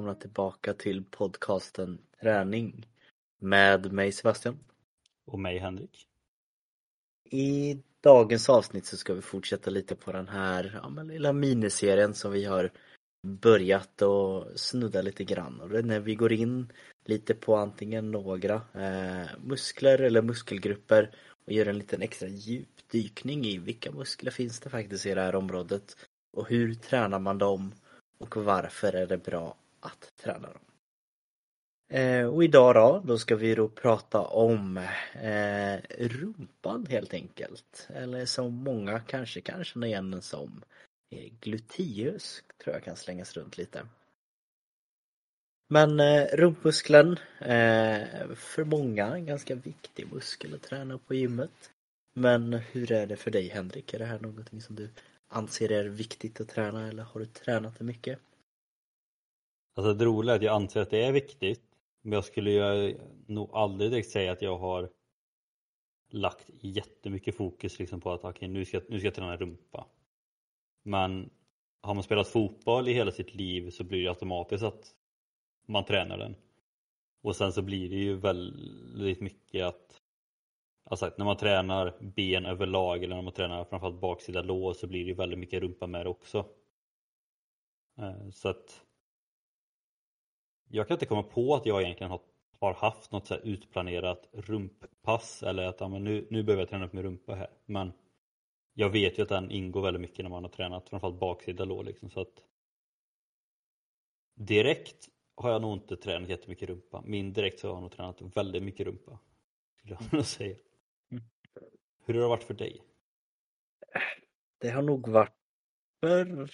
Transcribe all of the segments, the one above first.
Välkomna tillbaka till podcasten Träning med mig Sebastian. Och mig Henrik. I dagens avsnitt så ska vi fortsätta lite på den här ja, men lilla miniserien som vi har börjat och snudda lite grann och det är när vi går in lite på antingen några eh, muskler eller muskelgrupper och gör en liten extra djupdykning i vilka muskler finns det faktiskt i det här området och hur tränar man dem och varför är det bra att träna dem. Eh, och idag då, då ska vi då prata om eh, rumpan helt enkelt. Eller som många kanske kan känna igen den som eh, gluteus, tror jag kan slängas runt lite. Men eh, rumpmuskeln, eh, för många en ganska viktig muskel att träna på gymmet. Men hur är det för dig Henrik? Är det här någonting som du anser är viktigt att träna eller har du tränat det mycket? Alltså det roliga är att jag anser att det är viktigt men jag skulle ju nog aldrig direkt säga att jag har lagt jättemycket fokus liksom på att okay, nu, ska, nu ska jag träna rumpa. Men har man spelat fotboll i hela sitt liv så blir det automatiskt att man tränar den. Och sen så blir det ju väldigt mycket att Alltså när man tränar ben överlag eller när man tränar framförallt baksida lår så blir det ju väldigt mycket rumpa med det också. Eh, så att jag kan inte komma på att jag egentligen har, har haft något så utplanerat rumppass eller att ja, men nu, nu behöver jag träna upp min rumpa här. Men jag vet ju att den ingår väldigt mycket när man har tränat framförallt baksida lår liksom så att direkt har jag nog inte tränat jättemycket rumpa. Min direkt så har jag nog tränat väldigt mycket rumpa. Skulle jag nog säga. Mm. Hur har det varit för dig? Det har nog varit förr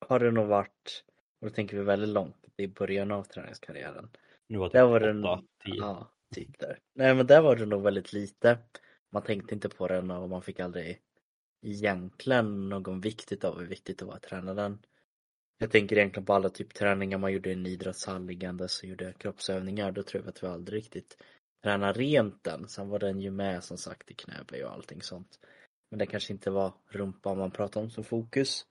har det nog varit och då tänker vi väldigt långt i början av träningskarriären. Nu var det var det 8, 10. Ja, typ där. Nej men där var det nog väldigt lite. Man tänkte inte på den och man fick aldrig egentligen någon vikt av hur viktigt det var att träna den. Jag tänker egentligen på alla typ träningar man gjorde i en idrottshall liggandes och gjorde kroppsövningar. Då tror jag att vi aldrig riktigt tränade rent den. Sen var den ju med som sagt i knäböj och allting sånt. Men det kanske inte var rumpan man pratade om som fokus.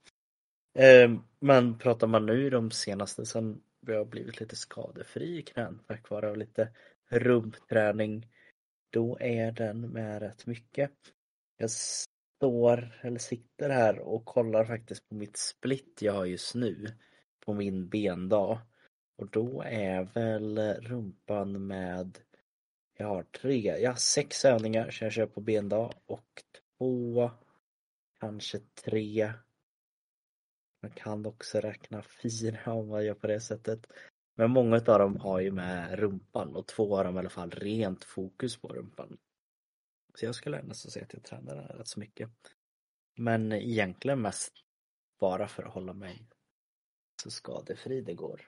Ehm, men pratar man nu de senaste sen vi har blivit lite skadefri i knän tack vare lite rumpträning. Då är den med rätt mycket. Jag står eller sitter här och kollar faktiskt på mitt split jag har just nu på min bendag. Och då är väl rumpan med jag har tre, ja sex övningar som jag kör på bendag och två, kanske tre man kan också räkna fyra om man gör på det sättet. Men många av dem har ju med rumpan och två av dem i alla fall rent fokus på rumpan. Så jag skulle nästan säga att jag tränar den rätt så mycket. Men egentligen mest bara för att hålla mig så skadefri det går.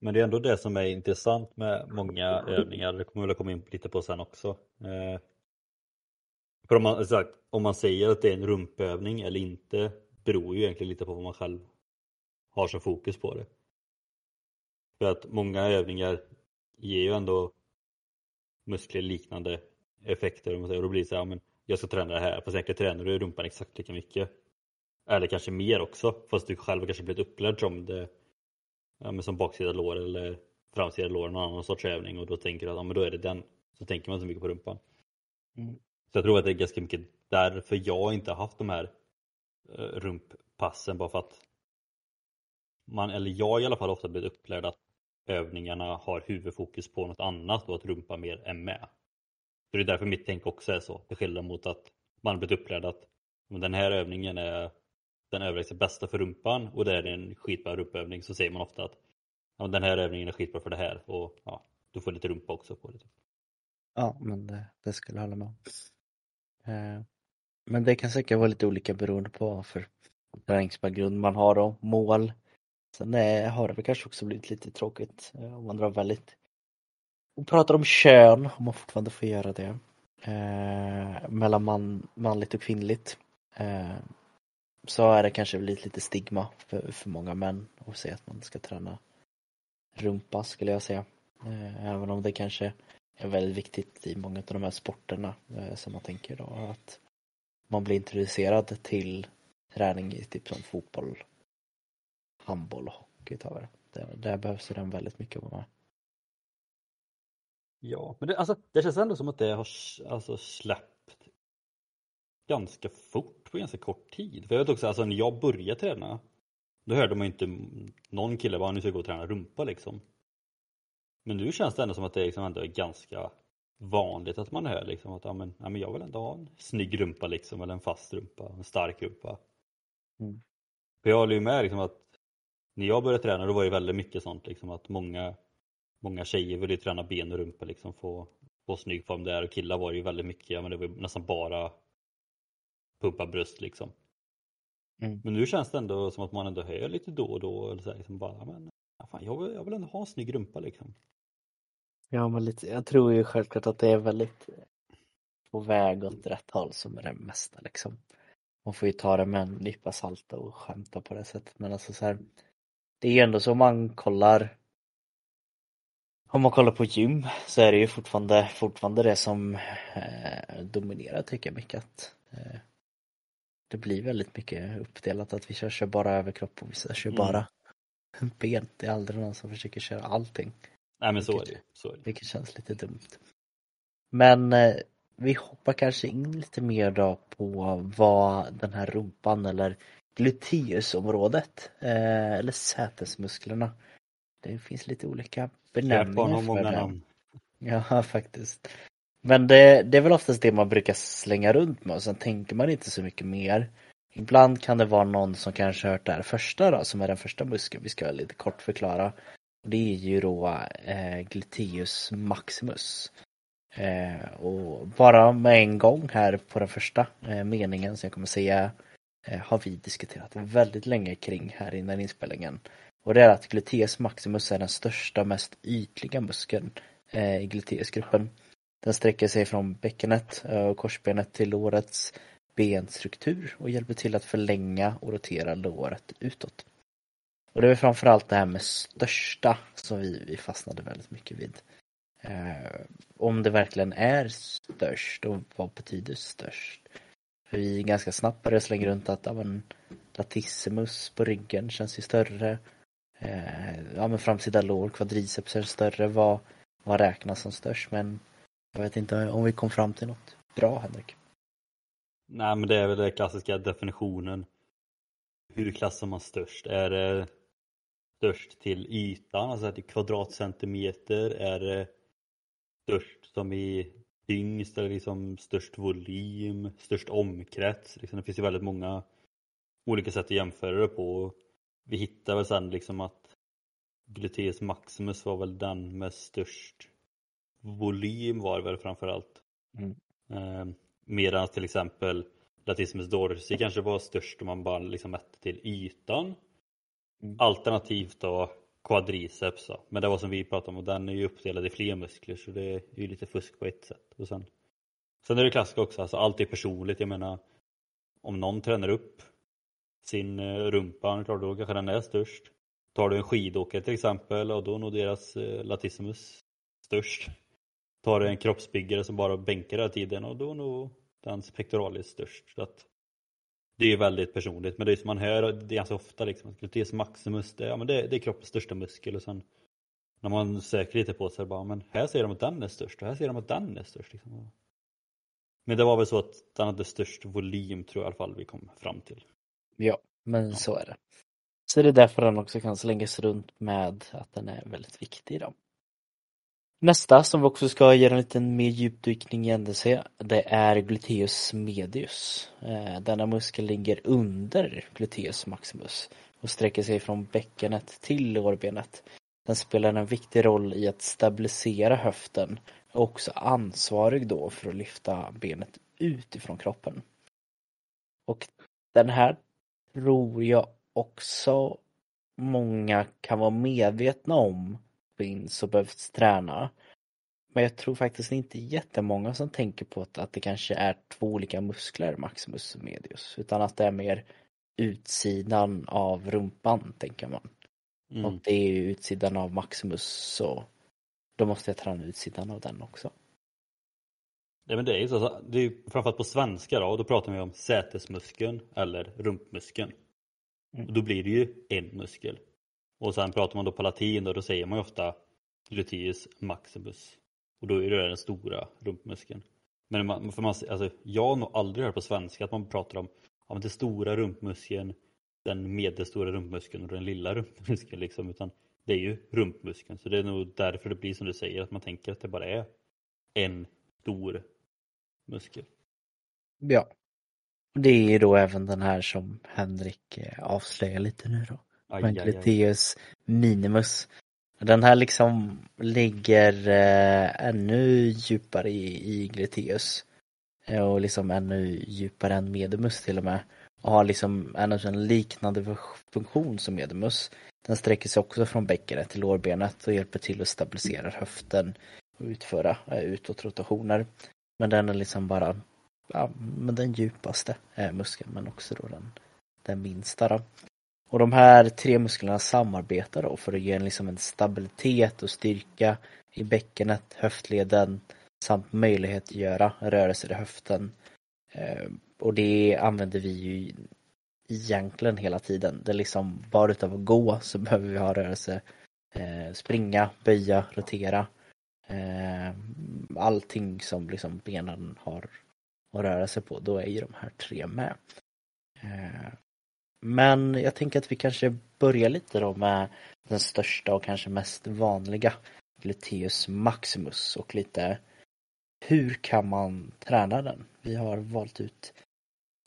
Men det är ändå det som är intressant med många övningar, det kommer vi komma in lite på sen också. Eh, för om man, sagt, om man säger att det är en rumpövning eller inte beror ju egentligen lite på vad man själv har som fokus på det. För att många övningar ger ju ändå muskler liknande effekter och då blir det så här, men jag ska träna det här fast egentligen tränar du rumpan exakt lika mycket. Eller kanske mer också fast du själv kanske blivit upplärd som det ja, som baksida lår eller framsida lår, någon annan sorts övning och då tänker du att ja, men då är det den. Så tänker man så mycket på rumpan. Mm. Så jag tror att det är ganska mycket därför jag inte har haft de här Eh, rumppassen bara för att man, eller jag i alla fall ofta blivit upplärd att övningarna har huvudfokus på något annat och att rumpa mer är med. Så det är därför mitt tänk också är så, till skillnad mot att man blivit upplärd att den här övningen är den överlägset bästa för rumpan och det är en skitbra rumpövning så säger man ofta att ja, den här övningen är skitbra för det här och ja, du får lite rumpa också på det. Typ. Ja, men det, det skulle jag hålla med om. Eh, men det kan säkert vara lite olika beroende på för träningsbakgrund man har och mål. Sen är, har det väl kanske också blivit lite tråkigt eh, om man drar väldigt och pratar om kön, om man fortfarande får göra det. Eh, mellan man, manligt och kvinnligt. Eh, så är det kanske blivit lite stigma för, för många män att säga att man ska träna rumpa skulle jag säga. Eh, även om det kanske är väldigt viktigt i många av de här sporterna eh, som man tänker då att man blir introducerad till träning i typ som fotboll handboll och hockey tar det. Där, där behövs den väldigt mycket vara med. Ja, men det, alltså, det känns ändå som att det har alltså, släppt ganska fort på ganska kort tid. För jag vet också, alltså när jag började träna då hörde man ju inte någon kille bara nu ska jag gå och träna rumpa liksom. Men nu känns det ändå som att det liksom ändå är ganska vanligt att man hör liksom att ja, men, ja, men jag vill ändå ha en snygg rumpa liksom eller en fast rumpa, en stark rumpa. Mm. För jag håller ju med liksom att när jag började träna då var det väldigt mycket sånt liksom att många många tjejer ville träna ben och rumpa liksom få, få snygg form där och killar var det ju väldigt mycket, ja men det var nästan bara pumpa bröst liksom. Mm. Men nu känns det ändå som att man ändå hör lite då och då eller så här, liksom bara, men fan, jag, vill, jag vill ändå ha en snygg rumpa liksom. Ja, men lite, jag tror ju självklart att det är väldigt på väg åt rätt håll som är det mesta liksom. Man får ju ta det med en nypa salt och skämta på det sättet men alltså så här, Det är ju ändå så man kollar Om man kollar på gym så är det ju fortfarande, fortfarande det som eh, dominerar tycker jag mycket att eh, Det blir väldigt mycket uppdelat att vissa kör bara överkropp och vissa kör Mm. bara ben. Det är aldrig någon som försöker köra allting. Nej men så är det så är det. Vilket känns lite dumt. Men eh, vi hoppar kanske in lite mer då på vad den här rumpan eller gluteusområdet eh, eller sätesmusklerna. Det finns lite olika benämningar för det. namn. Ja, faktiskt. Men det, det är väl oftast det man brukar slänga runt med och sen tänker man inte så mycket mer. Ibland kan det vara någon som kanske hört det här första då, som är den första muskeln vi ska lite kort förklara. Och Det är ju då eh, gluteus maximus. Eh, och bara med en gång här på den första eh, meningen som jag kommer säga eh, har vi diskuterat väldigt länge kring här innan inspelningen. Och det är att gluteus maximus är den största, mest ytliga muskeln eh, i gluteusgruppen. Den sträcker sig från bäckenet eh, och korsbenet till lårets benstruktur och hjälper till att förlänga och rotera låret utåt. Och det är framförallt det här med största som vi, vi fastnade väldigt mycket vid. Eh, om det verkligen är störst och vad betyder störst? För vi ganska snabbt började slänga runt att ja, men, latissimus på ryggen känns ju större. Eh, ja men framsida lår, kvadriceps är större. Vad, vad räknas som störst? Men jag vet inte om vi kom fram till något bra Henrik. Nej men det är väl den klassiska definitionen. Hur klassar man störst? Är det störst till ytan, alltså till kvadratcentimeter? Är det störst som i tyngst eller liksom störst volym, störst omkrets? Liksom det finns ju väldigt många olika sätt att jämföra det på. Vi hittar väl sen liksom att gluteus maximus var väl den med störst volym var det väl framförallt. Mm. Eh, Medan till exempel latissimus dorsi kanske var störst om man bara liksom mätte till ytan. Mm. Alternativt då quadriceps då. Men det var som vi pratade om och den är ju uppdelad i fler muskler så det är ju lite fusk på ett sätt. Och sen, sen är det klassiska också, alltså allt är personligt. Jag menar om någon tränar upp sin eh, rumpa, klart, då kanske den är störst. Tar du en skidåkare till exempel och då är nog deras eh, latissimus störst. Tar du en kroppsbyggare som bara bänkar hela tiden och då är nog dens pectoralis störst. Så att det är ju väldigt personligt men det är som man hör det är ganska ofta liksom gluteus maximus det, ja, men det, det är kroppens största muskel och sen när man söker lite på sig bara men här ser de att den är störst och här ser de att den är störst. Liksom. Men det var väl så att den hade störst volym tror jag i alla fall vi kom fram till. Ja, men så är det. Så det är därför den också kan slängas runt med att den är väldigt viktig då. Nästa som vi också ska göra en liten mer djupdykning i NDC det är gluteus medius. Eh, denna muskel ligger under gluteus maximus och sträcker sig från bäckenet till lårbenet. Den spelar en viktig roll i att stabilisera höften och också ansvarig då för att lyfta benet ut ifrån kroppen. Och den här tror jag också många kan vara medvetna om finns och behövs träna. Men jag tror faktiskt inte jättemånga som tänker på att, att det kanske är två olika muskler, maximus och medius, utan att det är mer utsidan av rumpan, tänker man. Mm. Och det är ju utsidan av maximus, så då måste jag träna utsidan av den också. Ja, men det är ju så, det är ju framförallt på svenska då, och då pratar vi om sätesmuskeln eller rumpmuskeln. Och då blir det ju en muskel. Och sen pratar man då på latin då, då säger man ju ofta gluteus maximus. Och då är det den stora rumpmuskeln. Men man, för man, alltså, jag har nog aldrig hört på svenska att man pratar om ja, den stora rumpmuskeln, den medelstora rumpmuskeln och den lilla rumpmuskeln liksom. Utan det är ju rumpmuskeln. Så det är nog därför det blir som du säger, att man tänker att det bara är en stor muskel. Ja. Det är ju då även den här som Henrik eh, avslöjar lite nu då. Gluteus minimus. Den här liksom ligger eh, ännu djupare i, i gluteus. Eh, och liksom ännu djupare än medimus till och med. Och har liksom en liknande funktion som medimus. Den sträcker sig också från bäckenet till lårbenet och hjälper till att stabilisera höften och utföra eh, utåtrotationer. Men den är liksom bara ja, men den djupaste eh, muskeln men också då den, den minsta. Då. Och de här tre musklerna samarbetar då för att ge en, liksom en stabilitet och styrka i bäckenet, höftleden samt möjlighet att göra rörelser i höften. Eh, och det använder vi ju egentligen hela tiden. Det är liksom bara utav att gå så behöver vi ha rörelse. Eh, springa, böja, rotera. Eh, allting som liksom benen har att röra sig på, då är ju de här tre med. Eh, men jag tänker att vi kanske börjar lite då med den största och kanske mest vanliga gluteus maximus och lite hur kan man träna den? Vi har valt ut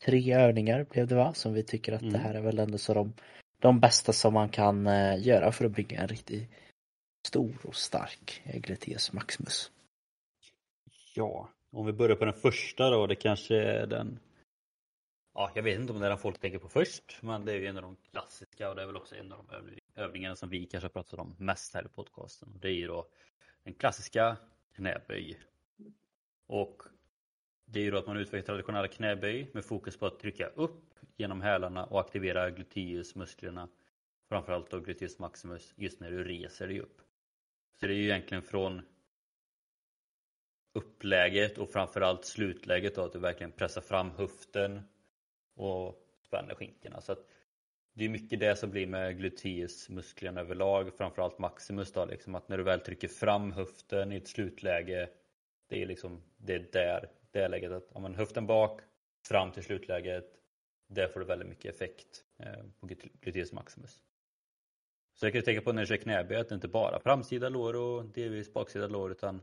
tre övningar blev det va? Som vi tycker att mm. det här är väl ändå så de, de bästa som man kan eh, göra för att bygga en riktigt stor och stark gluteus maximus. Ja, om vi börjar på den första då, det kanske är den Ja, jag vet inte om det är den folk tänker på först, men det är ju en av de klassiska och det är väl också en av de övningarna som vi kanske har pratat om mest här i podcasten. Det är ju då den klassiska knäböj. Och det är ju då att man utvecklar traditionella knäböj med fokus på att trycka upp genom hälarna och aktivera gluteusmusklerna. Framförallt då gluteus maximus just när du reser dig upp. Så det är ju egentligen från uppläget och framförallt slutläget då att du verkligen pressar fram höften och spänner skinkorna. Så att det är mycket det som blir med gluteusmusklerna överlag, framförallt maximus då, liksom att när du väl trycker fram höften i ett slutläge, det är liksom det är där, det läget att om man höften bak, fram till slutläget, där får du väldigt mycket effekt eh, på gluteus maximus. Så jag kan tänka på när du kör knäböj att det inte bara framsida lår och delvis baksida lår utan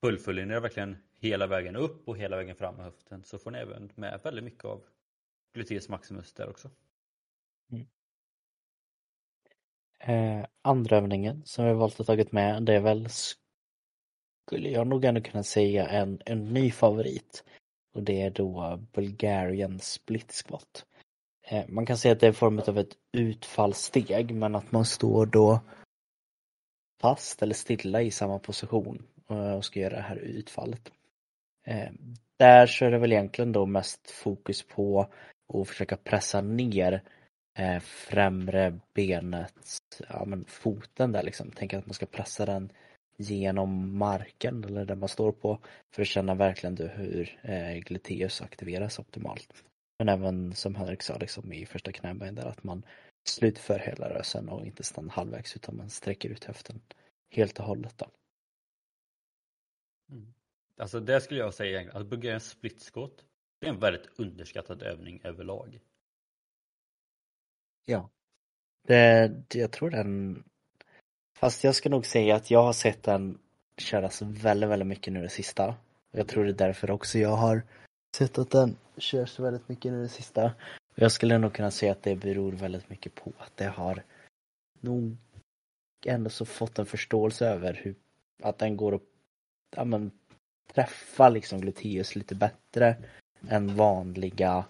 fullföljer ni verkligen hela vägen upp och hela vägen fram med höften så får ni även med väldigt mycket av gluteus maximus där också. Mm. Eh, andra övningen som vi valt att tagit med det är väl skulle jag nog ändå kunna säga en, en ny favorit och det är då Bulgarian split squat. Eh, man kan säga att det är i form av ett utfallssteg men att man står då fast eller stilla i samma position eh, och ska göra det här utfallet. Eh, där så är det väl egentligen då mest fokus på och försöka pressa ner eh, främre benet, ja men foten där liksom. Tänk att man ska pressa den genom marken eller där man står på för att känna verkligen hur eh, gluteus aktiveras optimalt. Men även som Henrik sa liksom i första knäböjen där att man slutför hela rörelsen och inte stannar halvvägs utan man sträcker ut höften helt och hållet. Då. Mm. Alltså det skulle jag säga, att bygga en splitskott det är en väldigt underskattad övning överlag. Ja. Det, jag tror den... Fast jag ska nog säga att jag har sett den köras väldigt, väldigt mycket nu det sista. Jag tror det är därför också jag har sett att den körs väldigt mycket nu det sista. Jag skulle nog kunna säga att det beror väldigt mycket på att det har nog ändå så fått en förståelse över hur att den går att ja, men, träffa liksom gluteus lite bättre än vanliga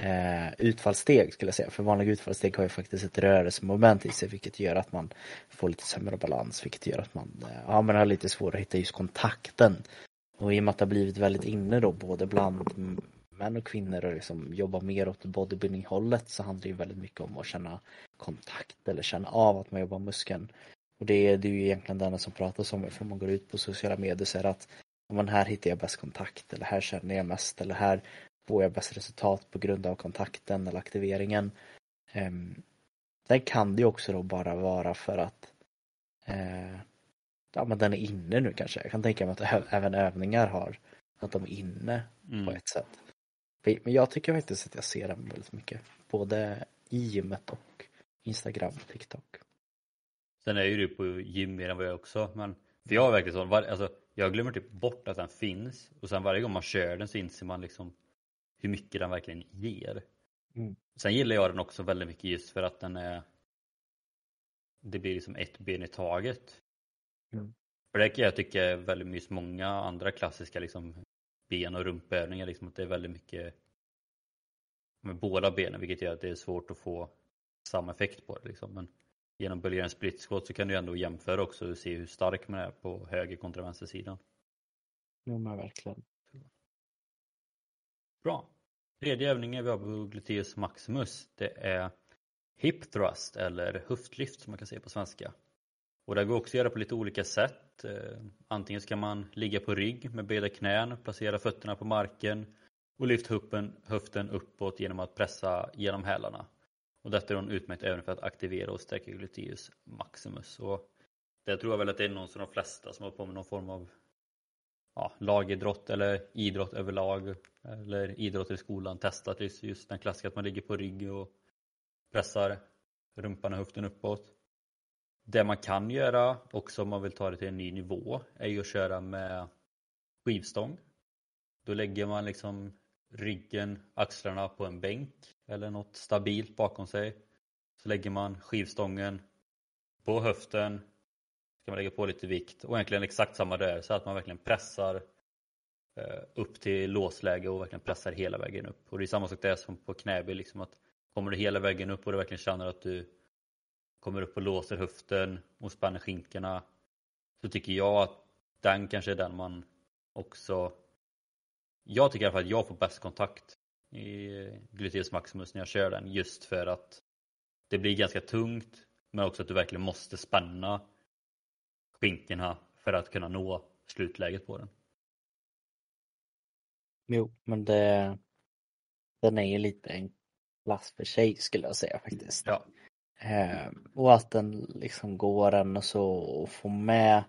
eh, utfallssteg skulle jag säga. För vanliga utfallssteg har ju faktiskt ett rörelsemoment i sig vilket gör att man får lite sämre balans vilket gör att man, eh, ja, man har lite svårare att hitta just kontakten. Och i och med att det har blivit väldigt inne då både bland män och kvinnor och liksom jobba mer åt bodybuilding-hållet så handlar det ju väldigt mycket om att känna kontakt eller känna av att man jobbar muskeln. Och det är, det är ju egentligen det enda som pratas om för man går ut på sociala medier så är det att men här hittar jag bäst kontakt eller här känner jag mest eller här får jag bäst resultat på grund av kontakten eller aktiveringen. Um, sen kan det ju också då bara vara för att uh, ja men den är inne nu kanske. Jag kan tänka mig att även övningar har att de är inne mm. på ett sätt. Men jag tycker faktiskt att jag ser den väldigt mycket. Både i gymmet och Instagram och TikTok. Sen är ju du på gym mer än vad jag också men för jag har verkligen så, alltså, jag glömmer typ bort att den finns och sen varje gång man kör den så inser man liksom hur mycket den verkligen ger. Mm. Sen gillar jag den också väldigt mycket just för att den är det blir liksom ett ben i taget. Mm. För det kan jag tycka är väldigt mysigt. Många andra klassiska liksom ben och rumpövningar liksom att det är väldigt mycket med båda benen vilket gör att det är svårt att få samma effekt på det liksom. Men genom böljarens split squat så kan du ändå jämföra också och se hur stark man är på höger kontra vänstersidan. Ja men verkligen. Bra. Tredje övningen vi har på gluteus maximus det är hip thrust eller höftlyft som man kan säga på svenska. Och det går också att göra på lite olika sätt. Eh, antingen ska man ligga på rygg med breda knän, placera fötterna på marken och lyft höften, höften uppåt genom att pressa genom hälarna. Och detta är en utmärkt övning för att aktivera och stärka gluteus maximus. Och det tror jag väl att det är någon som de flesta som har på med någon form av ja, lagidrott eller idrott överlag eller idrott i skolan testat just, just den klassiska att man ligger på rygg och pressar rumpan och höften uppåt. Det man kan göra också om man vill ta det till en ny nivå är ju att köra med skivstång. Då lägger man liksom ryggen, axlarna på en bänk eller något stabilt bakom sig. Så lägger man skivstången på höften, ska man lägga på lite vikt och egentligen exakt samma där så att man verkligen pressar eh, upp till låsläge och verkligen pressar hela vägen upp. Och det är samma sak där som på knäböj, liksom att kommer du hela vägen upp och du verkligen känner att du kommer upp och låser höften och spänner skinkorna så tycker jag att den kanske är den man också jag tycker i alla fall att jag får bäst kontakt i gluteus maximus när jag kör den just för att det blir ganska tungt men också att du verkligen måste spänna skinkorna för att kunna nå slutläget på den. Jo, men det den är ju lite en klass för sig skulle jag säga faktiskt. Ja. Eh, och att den liksom går en och så och få med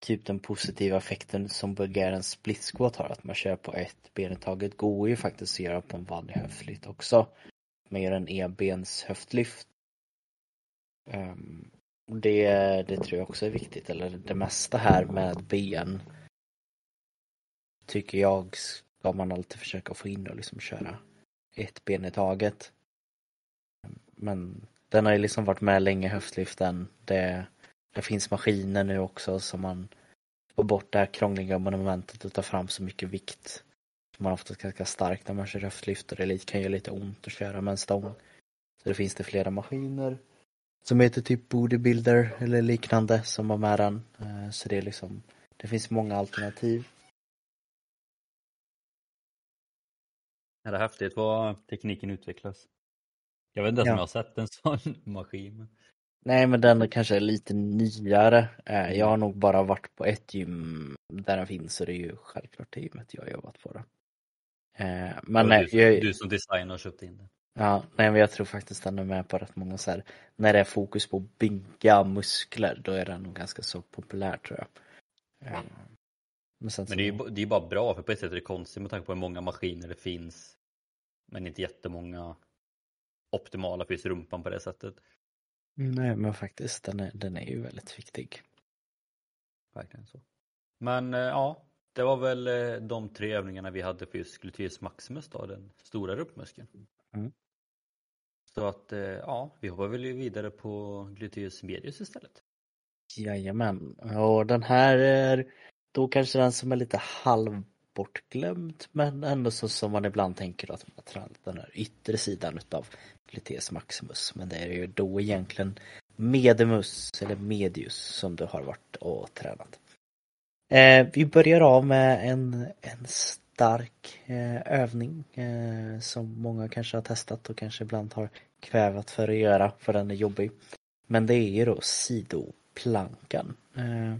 typ den positiva effekten som Bulgariens split squat har, att man kör på ett ben i taget, går ju faktiskt att göra på en vanlig höftlyft också. Man gör en e-bens höftlyft. Um, det, det tror jag också är viktigt, eller det mesta här med ben tycker jag ska man alltid försöka få in och liksom köra ett ben i taget. Ehm, men den har ju liksom varit med länge, höftlyften. Det, det finns maskiner nu också som man får bort det här krångliga momentet och tar fram så mycket vikt. Man har oftast ganska starkt när man kör höftlyft och det kan göra lite ont att köra med en stång. Så det finns det flera maskiner som heter typ bodybuilder eller liknande som har med den. Eh, så det är liksom, det finns många alternativ. Det är häftigt vad tekniken utvecklas. Jag vet inte ens ja. om jag har sett en sån maskin. Nej men den kanske är lite nyare. Eh, jag har nog bara varit på ett gym där den finns och det är ju självklart det gymmet jag har jobbat på. Då. Eh, men nej, du, jag, du som designer har köpt in den. Ja, nej men jag tror faktiskt den är med på rätt många så här, när det är fokus på att bygga muskler då är den nog ganska så populär tror jag. Eh, men, men det är ju det är bara bra för på ett sätt är det konstigt med tanke på hur många maskiner det finns men inte jättemånga optimala för just rumpan på det sättet. Nej men faktiskt den är, den är ju väldigt viktig. Verkligen så. Men eh, ja, det var väl eh, de tre övningarna vi hade för just gluteus maximus då, den stora rumpmuskeln. Mm. Så att eh, ja, vi hoppar väl vidare på gluteus medius istället. Jajamän, och den här är då kanske den som är lite halv bortglömt men ändå så som man ibland tänker att man har tränat den här yttre sidan utav gluteus maximus. Men det är ju då egentligen medimus eller medius som du har varit och tränat. Eh, vi börjar av med en, en stark eh, övning eh, som många kanske har testat och kanske ibland har kvävat för att göra för den är jobbig. Men det är ju då sidoplankan. Eh,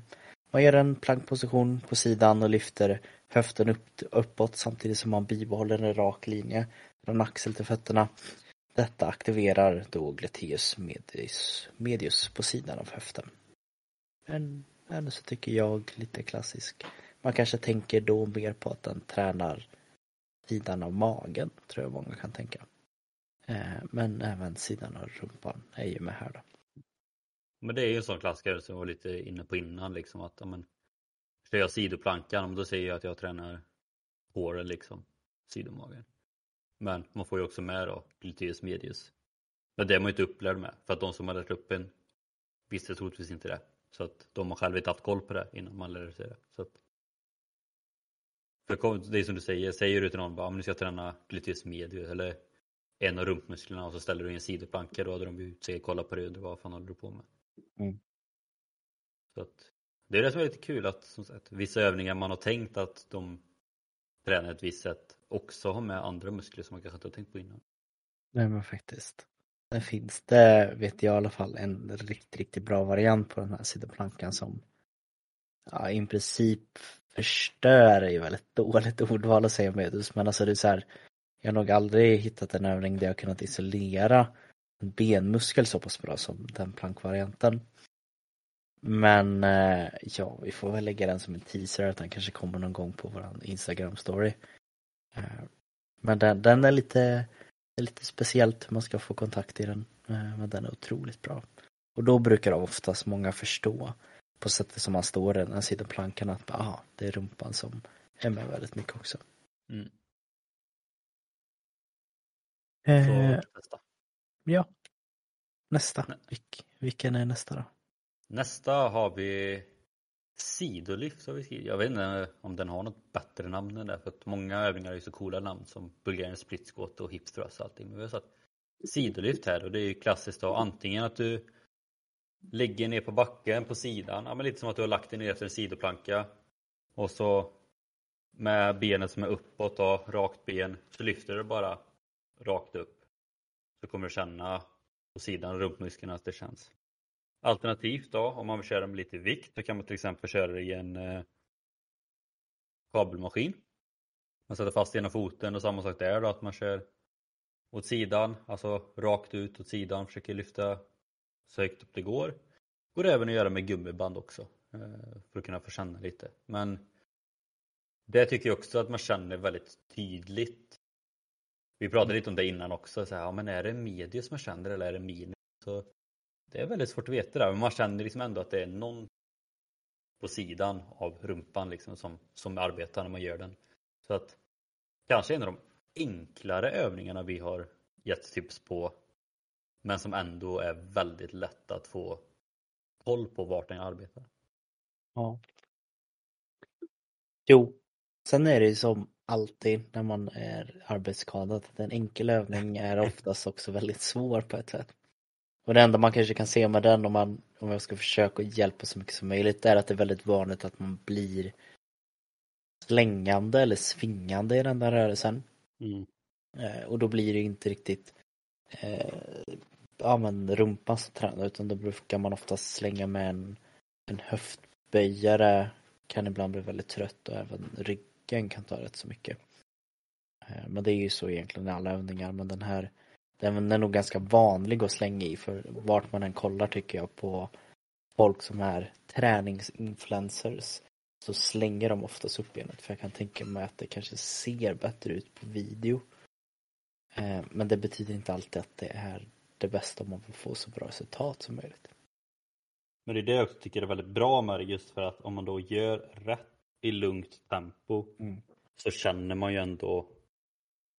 man gör en plankposition på sidan och lyfter höften upp, uppåt samtidigt som man bibehåller en rak linje från axel till fötterna. detta aktiverar då gluteus medius, medius på sidan av höften. Men ändå så tycker jag lite klassisk. Man kanske tänker då mer på att den tränar sidan av magen, tror jag många kan tänka. Eh, men även sidan av rumpan är ju med här då. Men det är ju en sån klassiker som jag var lite inne på innan liksom att ja, kör jag sidoplankan, då säger jag att jag tränar håren, liksom, sidomagen. Men man får ju också med då gluteus medius. Men det är man ju inte upplärd med för att de som har lärt upp en visste troligtvis inte det. Så att de har själva inte haft koll på det innan man lärde sig det. Så att, för det är som du säger, säger du till någon bara, nu ska jag träna gluteus medius eller en av rumpmusklerna och så ställer du in en sidoplanka då hade de ju sig kollat på dig och vad fan håller du på med? Mm. Så att, det är det som är lite kul att som sagt, vissa övningar man har tänkt att de tränar ett visst sätt också har med andra muskler som man kanske inte har tänkt på innan. Nej men faktiskt. Sen finns det, vet jag i alla fall, en riktigt, riktigt bra variant på den här sidoplankan som ja, i princip förstör är ju väldigt dåligt ordval att säga medus men alltså det är så här jag har nog aldrig hittat en övning där jag kunnat isolera benmuskel så pass bra som den plankvarianten. Men eh, ja, vi får väl lägga den som en teaser att den kanske kommer någon gång på våran Instagram story. Eh, men den, den är lite, lite speciellt hur man ska få kontakt i den. Eh, men den är otroligt bra. Och då brukar oftast många förstå på sättet som man står i den här sidoplankan att aha, det är rumpan som är med väldigt mycket också. Mm. Eh. Ja. Nästa. Vilk, vilken är nästa då? Nästa har vi Sidolift har vi skrivit. Jag vet inte om den har något bättre namn än det för att många övningar är ju så coola namn som Bulgarian split squat och hip thrust och allting. Men vi har satt sidolift här och det är ju klassiskt då antingen att du ligger ner på backen på sidan, ja, men lite som att du har lagt dig ner efter en sidoplanka och så med benet som är uppåt då, rakt ben, så lyfter du bara rakt upp. Du kommer känna på sidan rumpmuskeln att det känns. Alternativt då, om man vill köra med lite vikt, så kan man till exempel köra det i en eh, kabelmaskin. Man sätter fast ena foten och samma sak där då, att man kör åt sidan, alltså rakt ut åt sidan, försöker lyfta så högt upp det går. Går även att göra med gummiband också, eh, för att kunna få känna lite. Men det tycker jag också att man känner väldigt tydligt. Vi pratade lite om det innan också, så här, ja, men är det medius man känner eller är det minus? Så det är väldigt svårt att veta där, men man känner liksom ändå att det är någon på sidan av rumpan liksom som, som arbetar när man gör den. Så att kanske en av de enklare övningarna vi har gett tips på men som ändå är väldigt lätt att få koll på vart den arbetar. Ja. Jo, sen är det ju som alltid när man är arbetsskadad att en enkel övning är oftast också väldigt svår på ett sätt. Och det enda man kanske kan se med den om man, om jag ska försöka hjälpa så mycket som möjligt, är att det är väldigt vanligt att man blir slängande eller svingande i den där rörelsen. Mm. Eh, och då blir det inte riktigt eh, ja, men rumpan som tränar utan då brukar man oftast slänga med en, en höftböjare kan ibland bli väldigt trött och även nacken kan ta rätt så mycket. Eh, men det är ju så egentligen i alla övningar men den här den är nog ganska vanlig att slänga i för vart man än kollar tycker jag på folk som är träningsinfluencers så slänger de oftast upp benet för jag kan tänka mig att det kanske ser bättre ut på video. Eh, men det betyder inte alltid att det är det bästa om man vill få så bra resultat som möjligt. Men det är det jag också tycker är väldigt bra med det just för att om man då gör rätt i lugnt tempo mm. så känner man ju ändå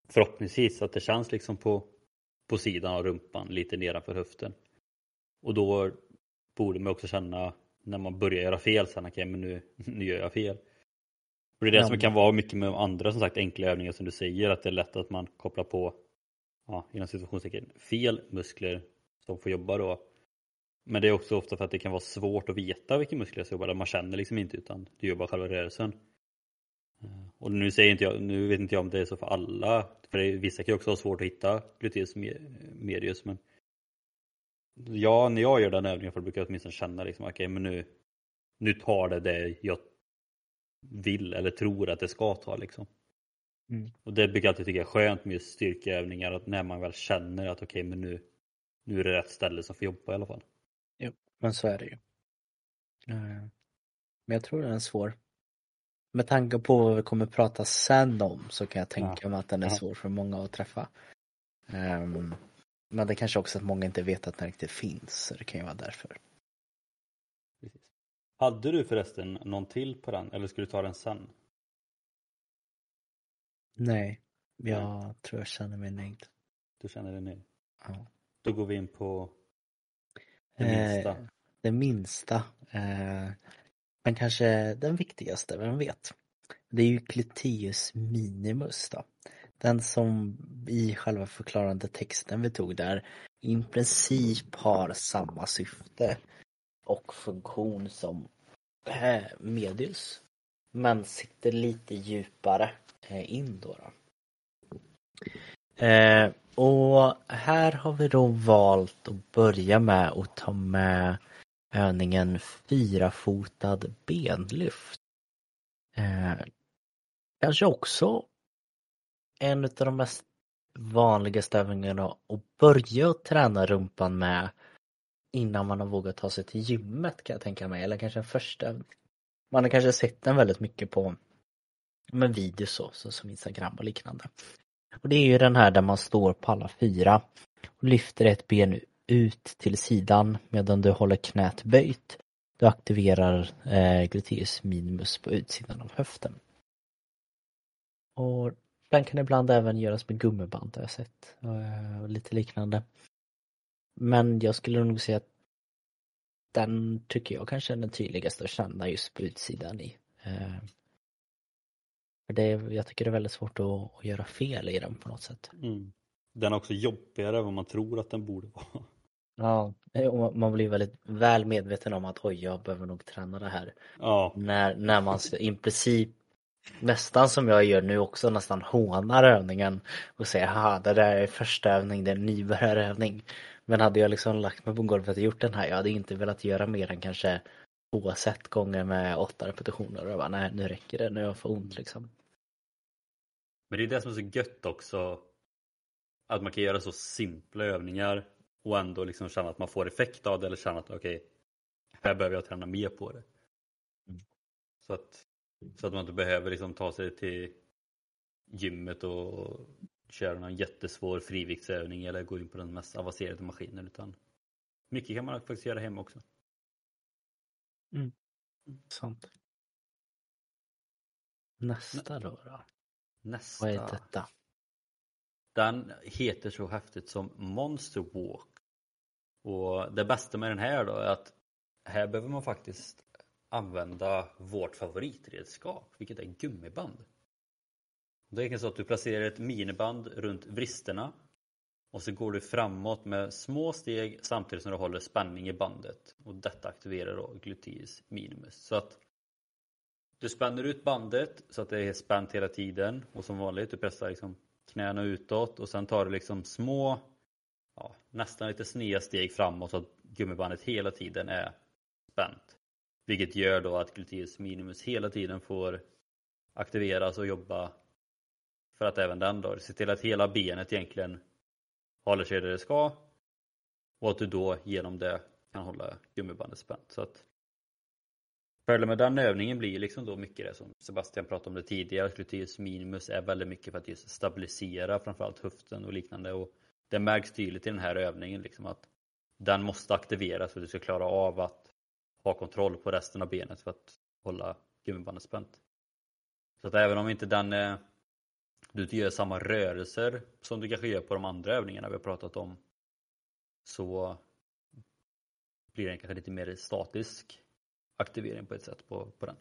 förhoppningsvis att det känns liksom på på sidan av rumpan lite nedanför höften. Och då borde man också känna när man börjar göra fel sen, okej okay, men nu, nu gör jag fel. Och det är det ja. som kan vara mycket med andra som sagt enkla övningar som du säger att det är lätt att man kopplar på ja, inom situationstecken fel muskler som får jobba då. Men det är också ofta för att det kan vara svårt att veta vilka muskler som jobbar, man känner liksom inte utan du jobbar själva rörelsen. Eh, och nu säger inte jag, nu vet inte jag om det är så för alla, för det, vissa kan ju också ha svårt att hitta gluteus medius men Ja, när jag gör den övningen för brukar jag åtminstone känna liksom, okej okay, men nu, nu tar det det jag vill eller tror att det ska ta liksom. Mm. Och det brukar jag alltid tycka är skönt med just styrkeövningar, att när man väl känner att okej, okay, men nu, nu är det rätt ställe som får jobba i alla fall. Men så är det ju. Eh, men jag tror den är svår. Med tanke på vad vi kommer prata sen om så kan jag tänka ja. mig att den är svår för många att träffa. Um, men det kanske också att många inte vet att den riktigt finns, så det kan ju vara därför. Precis. Hade du förresten någon till på den, eller ska du ta den sen? Nej, jag Nej. tror jag känner mig nöjd. Du känner dig nöjd? Ja. Då går vi in på minsta. Eh, det minsta. Eh, men kanske den viktigaste, vem vet? Det är ju Gluteus minimus då. Den som i själva förklarande texten vi tog där i princip har samma syfte och funktion som eh, Medius. Men sitter lite djupare eh, in då. då. Eh, och här har vi då valt att börja med att ta med övningen fyrafotad benlyft. Eh, kanske också en av de mest vanligaste övningarna att börja träna rumpan med innan man har vågat ta sig till gymmet kan jag tänka mig, eller kanske en första Man har kanske sett den väldigt mycket på med videos så, så som Instagram och liknande. Och det är ju den här där man står på alla fyra och lyfter ett ben ut till sidan medan du håller knät böjt. Du aktiverar eh, gluteus minimus på utsidan av höften. Och den kan ibland även göras med gummiband har jag sett. Eh, och lite liknande. Men jag skulle nog säga att den tycker jag kanske är den tydligaste att känna just på utsidan i. Eh, för det, jag tycker det är väldigt svårt att, att göra fel i den på något sätt. Mm. Den är också jobbigare än vad man tror att den borde vara. Ja, och man blir väldigt väl medveten om att oj, jag behöver nog träna det här. Ja. När, när man i princip nästan som jag gör nu också nästan hånar övningen och säger haha det där är första övning, det är en nybörjarövning. Men hade jag liksom lagt mig på golvet och gjort den här, jag hade inte velat göra mer än kanske två set gånger med åtta repetitioner och jag bara nej nu räcker det, nu har jag för ont liksom. Men det är det som är så gött också att man kan göra så simpla övningar och ändå liksom känna att man får effekt av det eller känna att okej, okay, här behöver jag träna mer på det. Mm. Så, att, så att man inte behöver liksom ta sig till gymmet och köra någon jättesvår friviktsövning eller gå in på den mest avancerade maskinen utan mycket kan man faktiskt göra hemma också. Mm. Sant. Nästa då, då? Nästa. Vad är detta? Den heter så häftigt som Monster Walk. Och det bästa med den här då är att här behöver man faktiskt använda vårt favoritredskap, vilket är gummiband. Det är så att du placerar ett miniband runt vristerna och så går du framåt med små steg samtidigt som du håller spänning i bandet och detta aktiverar då gluteus minimus. Så att du spänner ut bandet så att det är spänt hela tiden och som vanligt du pressar liksom knäna utåt och sen tar du liksom små ja, nästan lite sneda steg framåt så att gummibandet hela tiden är spänt. Vilket gör då att gluteus minimus hela tiden får aktiveras och jobba för att även den då se till att hela benet egentligen håller sig där det ska och att du då genom det kan hålla gummibandet spänt. Så att Fördelen med den övningen blir liksom då mycket det som Sebastian pratade om det tidigare, gluteus minimus är väldigt mycket för att just stabilisera framförallt höften och liknande och det märks tydligt i den här övningen liksom att den måste aktiveras för att du ska klara av att ha kontroll på resten av benet för att hålla gummibandet spänt. Så att även om inte den är du inte gör samma rörelser som du kanske gör på de andra övningarna vi har pratat om så blir den kanske lite mer statisk aktivering på ett sätt på, på den.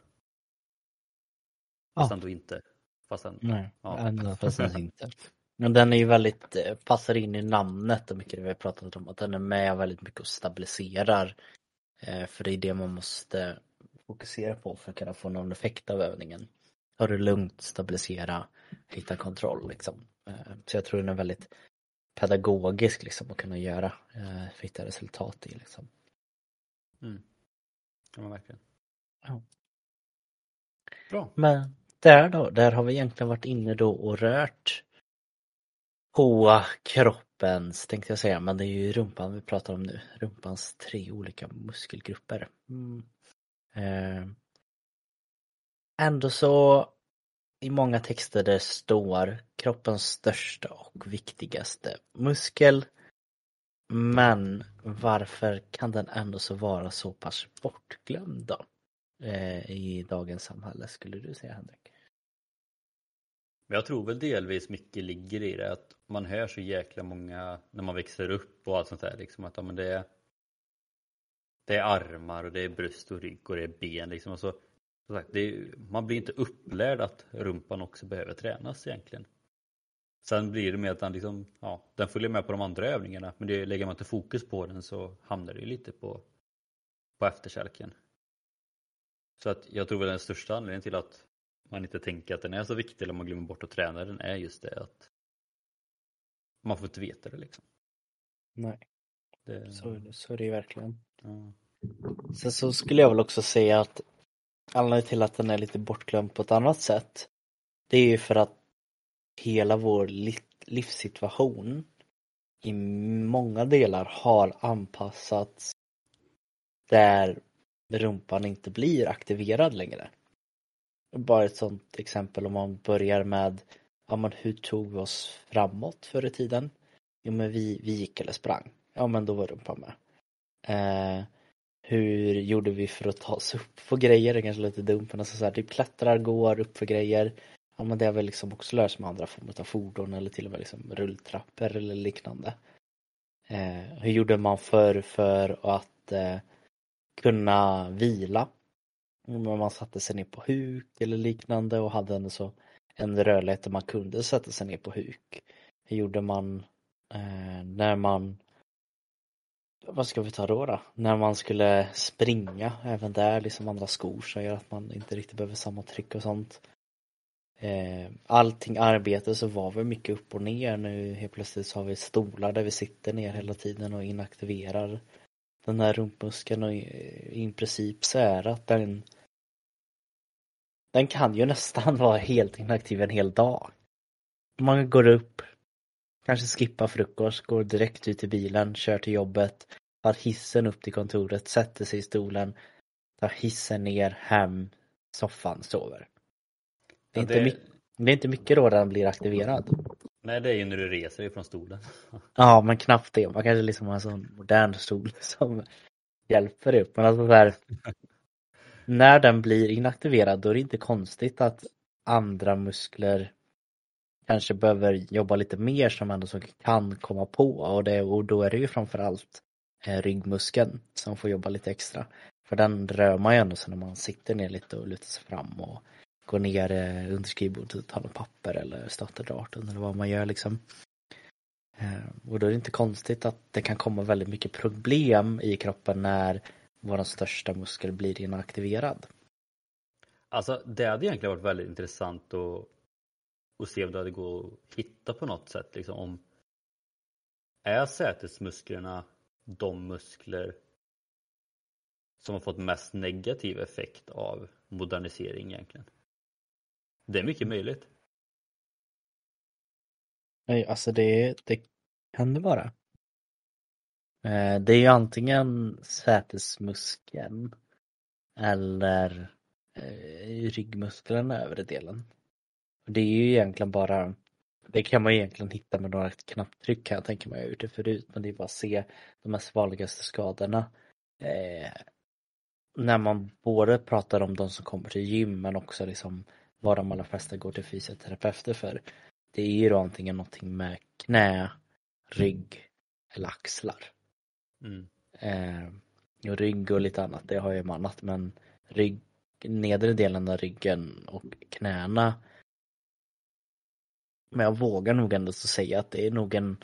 Fast ja. ändå inte. Fast ändå, Nej, ja. ändå fast inte. Men den är ju väldigt, eh, passar in i namnet och mycket det vi har pratat om, att den är med väldigt mycket och stabiliserar. Eh, för det är det man måste fokusera på för att kunna få någon effekt av övningen. Ta det lugnt, stabilisera, hitta kontroll liksom. Eh, så jag tror den är väldigt pedagogisk liksom att kunna göra, hitta resultat i liksom. Mm. Ja, verkligen. Ja. Bra. Men där då, där har vi egentligen varit inne då och rört på kroppens, tänkte jag säga, men det är ju rumpan vi pratar om nu. Rumpans tre olika muskelgrupper. Mm. Eh. Ändå så i många texter det står kroppens största och viktigaste muskel. Men varför kan den ändå så vara så pass bortglömd då? Eh, I dagens samhälle skulle du säga Henrik? Jag tror väl delvis mycket ligger i det att man hör så jäkla många när man växer upp och allt sånt där liksom att ja, men det är det är armar och det är bröst och rygg och det är ben liksom och så, så sagt, är, man blir inte upplärd att rumpan också behöver tränas egentligen. Sen blir det med att den liksom, ja, den följer med på de andra övningarna men det, lägger man inte fokus på den så hamnar det lite på, på efterkälken. Så att jag tror väl den största anledningen till att man inte tänker att den är så viktig eller man glömmer bort att träna den är just det att man får inte veta det liksom. Nej, det... Så, så är det ju verkligen. Ja. Sen så skulle jag väl också säga att anledningen till att den är lite bortglömd på ett annat sätt det är ju för att hela vår livssituation i många delar har anpassats där rumpan inte blir aktiverad längre. Bara ett sånt exempel om man börjar med ja, men hur tog vi oss framåt förr i tiden? Jo men vi, vi gick eller sprang. Ja men då var rumpan med. Eh, hur gjorde vi för att ta oss upp på grejer? Det är kanske lite dumt men alltså så här, typ klättrar, går upp för grejer. Ja men det har väl liksom också lärt sig med andra former av fordon eller till och med liksom rulltrappor eller liknande. Eh, hur gjorde man förr för att eh, kunna vila? Man satte sig ner på huk eller liknande och hade en, så, en rörlighet där man kunde sätta sig ner på huk. Hur gjorde man eh, när man vad ska vi ta då, då? När man skulle springa, även där liksom andra skor som gör att man inte riktigt behöver samma tryck och sånt. Eh, allting arbete så var vi mycket upp och ner nu helt plötsligt så har vi stolar där vi sitter ner hela tiden och inaktiverar den här rumpmuskeln och i, i princip så är det att den den kan ju nästan vara helt inaktiv en hel dag. Man går upp, kanske skippar frukost, går direkt ut till bilen, kör till jobbet, tar hissen upp till kontoret, sätter sig i stolen, tar hissen ner, hem, soffan, sover. Det är, ja, det... Inte, mycket, det är inte mycket då den blir aktiverad. Nej, det är ju när du reser dig från stolen. ja, men knappt det. Man kanske liksom har en sån modern stol som hjälper upp. Men alltså så här, när den blir inaktiverad då är det inte konstigt att andra muskler kanske behöver jobba lite mer som ändå så kan komma på och, det, och då är det ju framförallt eh, ryggmuskeln som får jobba lite extra. För den rör man ju ändå så när man sitter ner lite och lutar sig fram och går ner eh, under skrivbordet och tar något papper eller startar datorn eller vad man gör liksom. Eh, och då är det inte konstigt att det kan komma väldigt mycket problem i kroppen när vår största muskel blir inaktiverad. Alltså det hade egentligen varit väldigt intressant att, att se om det hade gått att hitta på något sätt liksom om är sätesmusklerna de muskler som har fått mest negativ effekt av modernisering egentligen? Det är mycket möjligt. Nej, alltså det, det kan det vara. Eh, det är ju antingen sätesmuskeln eller eh, ryggmusklerna, övre delen. Det är ju egentligen bara det kan man egentligen hitta med några knapptryck kan jag tänka mig, jag har gjort det förut, men det är bara att se de mest vanligaste skadorna. Eh, när man både pratar om de som kommer till gym men också liksom vad de allra flesta går till fysioterapeuter för. Det är ju då antingen någonting med knä, rygg eller axlar. Mm. Eh, och rygg och lite annat, det har jag annat men rygg, nedre delen av ryggen och knäna men jag vågar nog ändå säga att det är nog en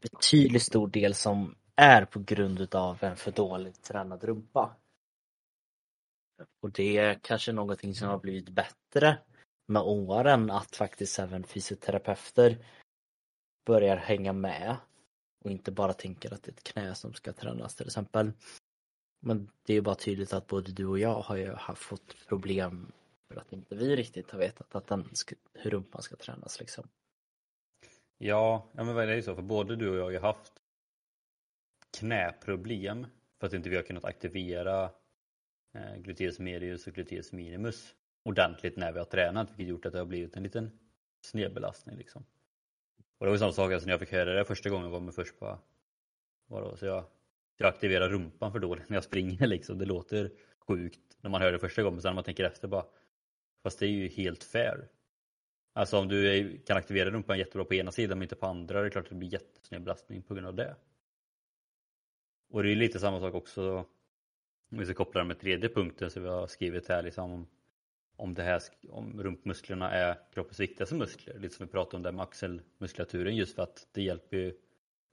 betydligt stor del som är på grund utav en för dåligt tränad rumpa. Och det är kanske någonting som har blivit bättre med åren att faktiskt även fysioterapeuter börjar hänga med och inte bara tänker att det är ett knä som ska tränas till exempel. Men det är ju bara tydligt att både du och jag har ju haft fått problem för att inte vi riktigt har vetat att den ska, hur rumpan ska tränas liksom. Ja, ja men det är ju så för både du och jag har ju haft knäproblem för att inte vi har kunnat aktivera Eh, gluteus medius och gluteus minimus ordentligt när vi har tränat vilket gjort att det har blivit en liten snedbelastning liksom. Och det var samma sak alltså när jag fick höra det första gången var man först på vadå, så jag, jag aktiverar rumpan för dåligt när jag springer liksom. Det låter sjukt när man hör det första gången men sen när man tänker efter bara fast det är ju helt fair. Alltså om du är, kan aktivera rumpan jättebra på ena sidan men inte på andra, det är klart att det blir jättesnedbelastning på grund av det. Och det är lite samma sak också om vi ska koppla det med tredje punkten som vi har skrivit här liksom om, om det här om rumpmusklerna är kroppens viktigaste muskler. Lite som vi pratade om där med axelmuskulaturen just för att det hjälper ju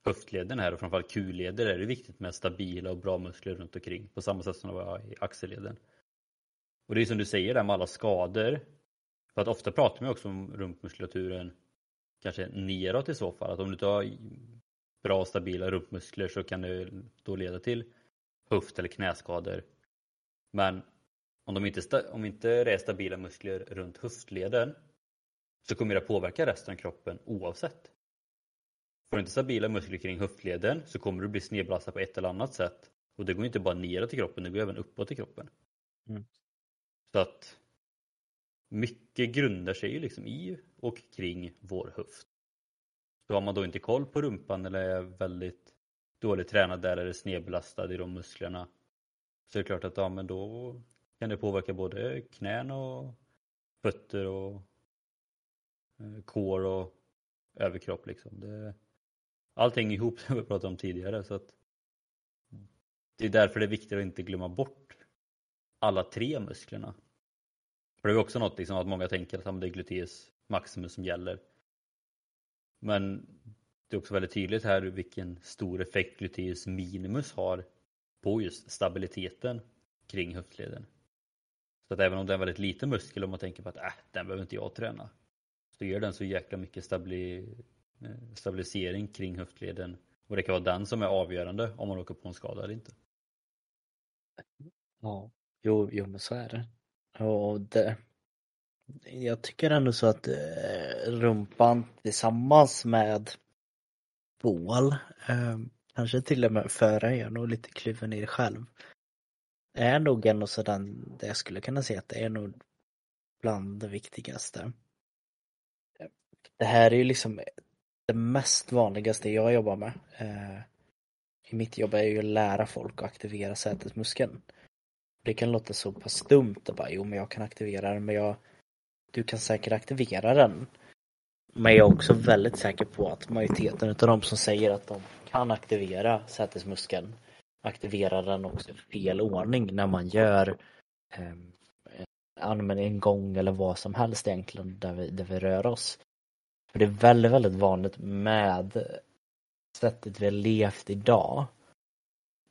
höftleden här och framförallt kulleder är det viktigt med stabila och bra muskler runt omkring på samma sätt som det var i axelleden. Och det är som du säger där med alla skador. För att ofta pratar man också om rumpmuskulaturen kanske neråt i så fall. Att om du inte har bra och stabila rumpmuskler så kan det då leda till höft eller knäskador. Men om, de inte, om inte det är stabila muskler runt höftleden så kommer det påverka resten av kroppen oavsett. Får du inte stabila muskler kring höftleden så kommer du bli snedbelastad på ett eller annat sätt. Och det går inte bara neråt i kroppen, det går även uppåt i kroppen. Mm. Så att mycket grundar sig ju liksom i och kring vår höft. Så har man då inte koll på rumpan eller är väldigt dåligt tränad där eller snedbelastad i de musklerna så är det klart att ja, men då kan det påverka både knän och fötter och eh, kår och överkropp liksom. Det, allting ihop som vi pratade om tidigare så att det är därför det är viktigt att inte glömma bort alla tre musklerna. För det är också något liksom att många tänker att det är gluteus maximus som gäller. Men det är också väldigt tydligt här vilken stor effekt gluteus minimus har på just stabiliteten kring höftleden. Så att även om det är en väldigt liten muskel om man tänker på att äh, den behöver inte jag träna. Så gör den så jäkla mycket stabili eh, stabilisering kring höftleden. Och det kan vara den som är avgörande om man åker på en skada eller inte. Ja, jo, jo men så är det. Och det, jag tycker ändå så att eh, rumpan tillsammans med bål, eh, kanske till och med föra är nog lite kluven i det själv. Är nog ändå sådan, det jag skulle kunna säga att det är nog bland det viktigaste. Det här är ju liksom det mest vanligaste jag jobbar med. Eh, I mitt jobb är ju att lära folk att aktivera sätesmuskeln. Det kan låta så pass dumt att bara, jo men jag kan aktivera den men jag du kan säkert aktivera den. Men jag är också väldigt säker på att majoriteten av de som säger att de kan aktivera sätesmuskeln aktiverar den också i fel ordning när man gör eh, en gång eller vad som helst egentligen där vi, där vi rör oss. För det är väldigt, väldigt vanligt med sättet vi har levt idag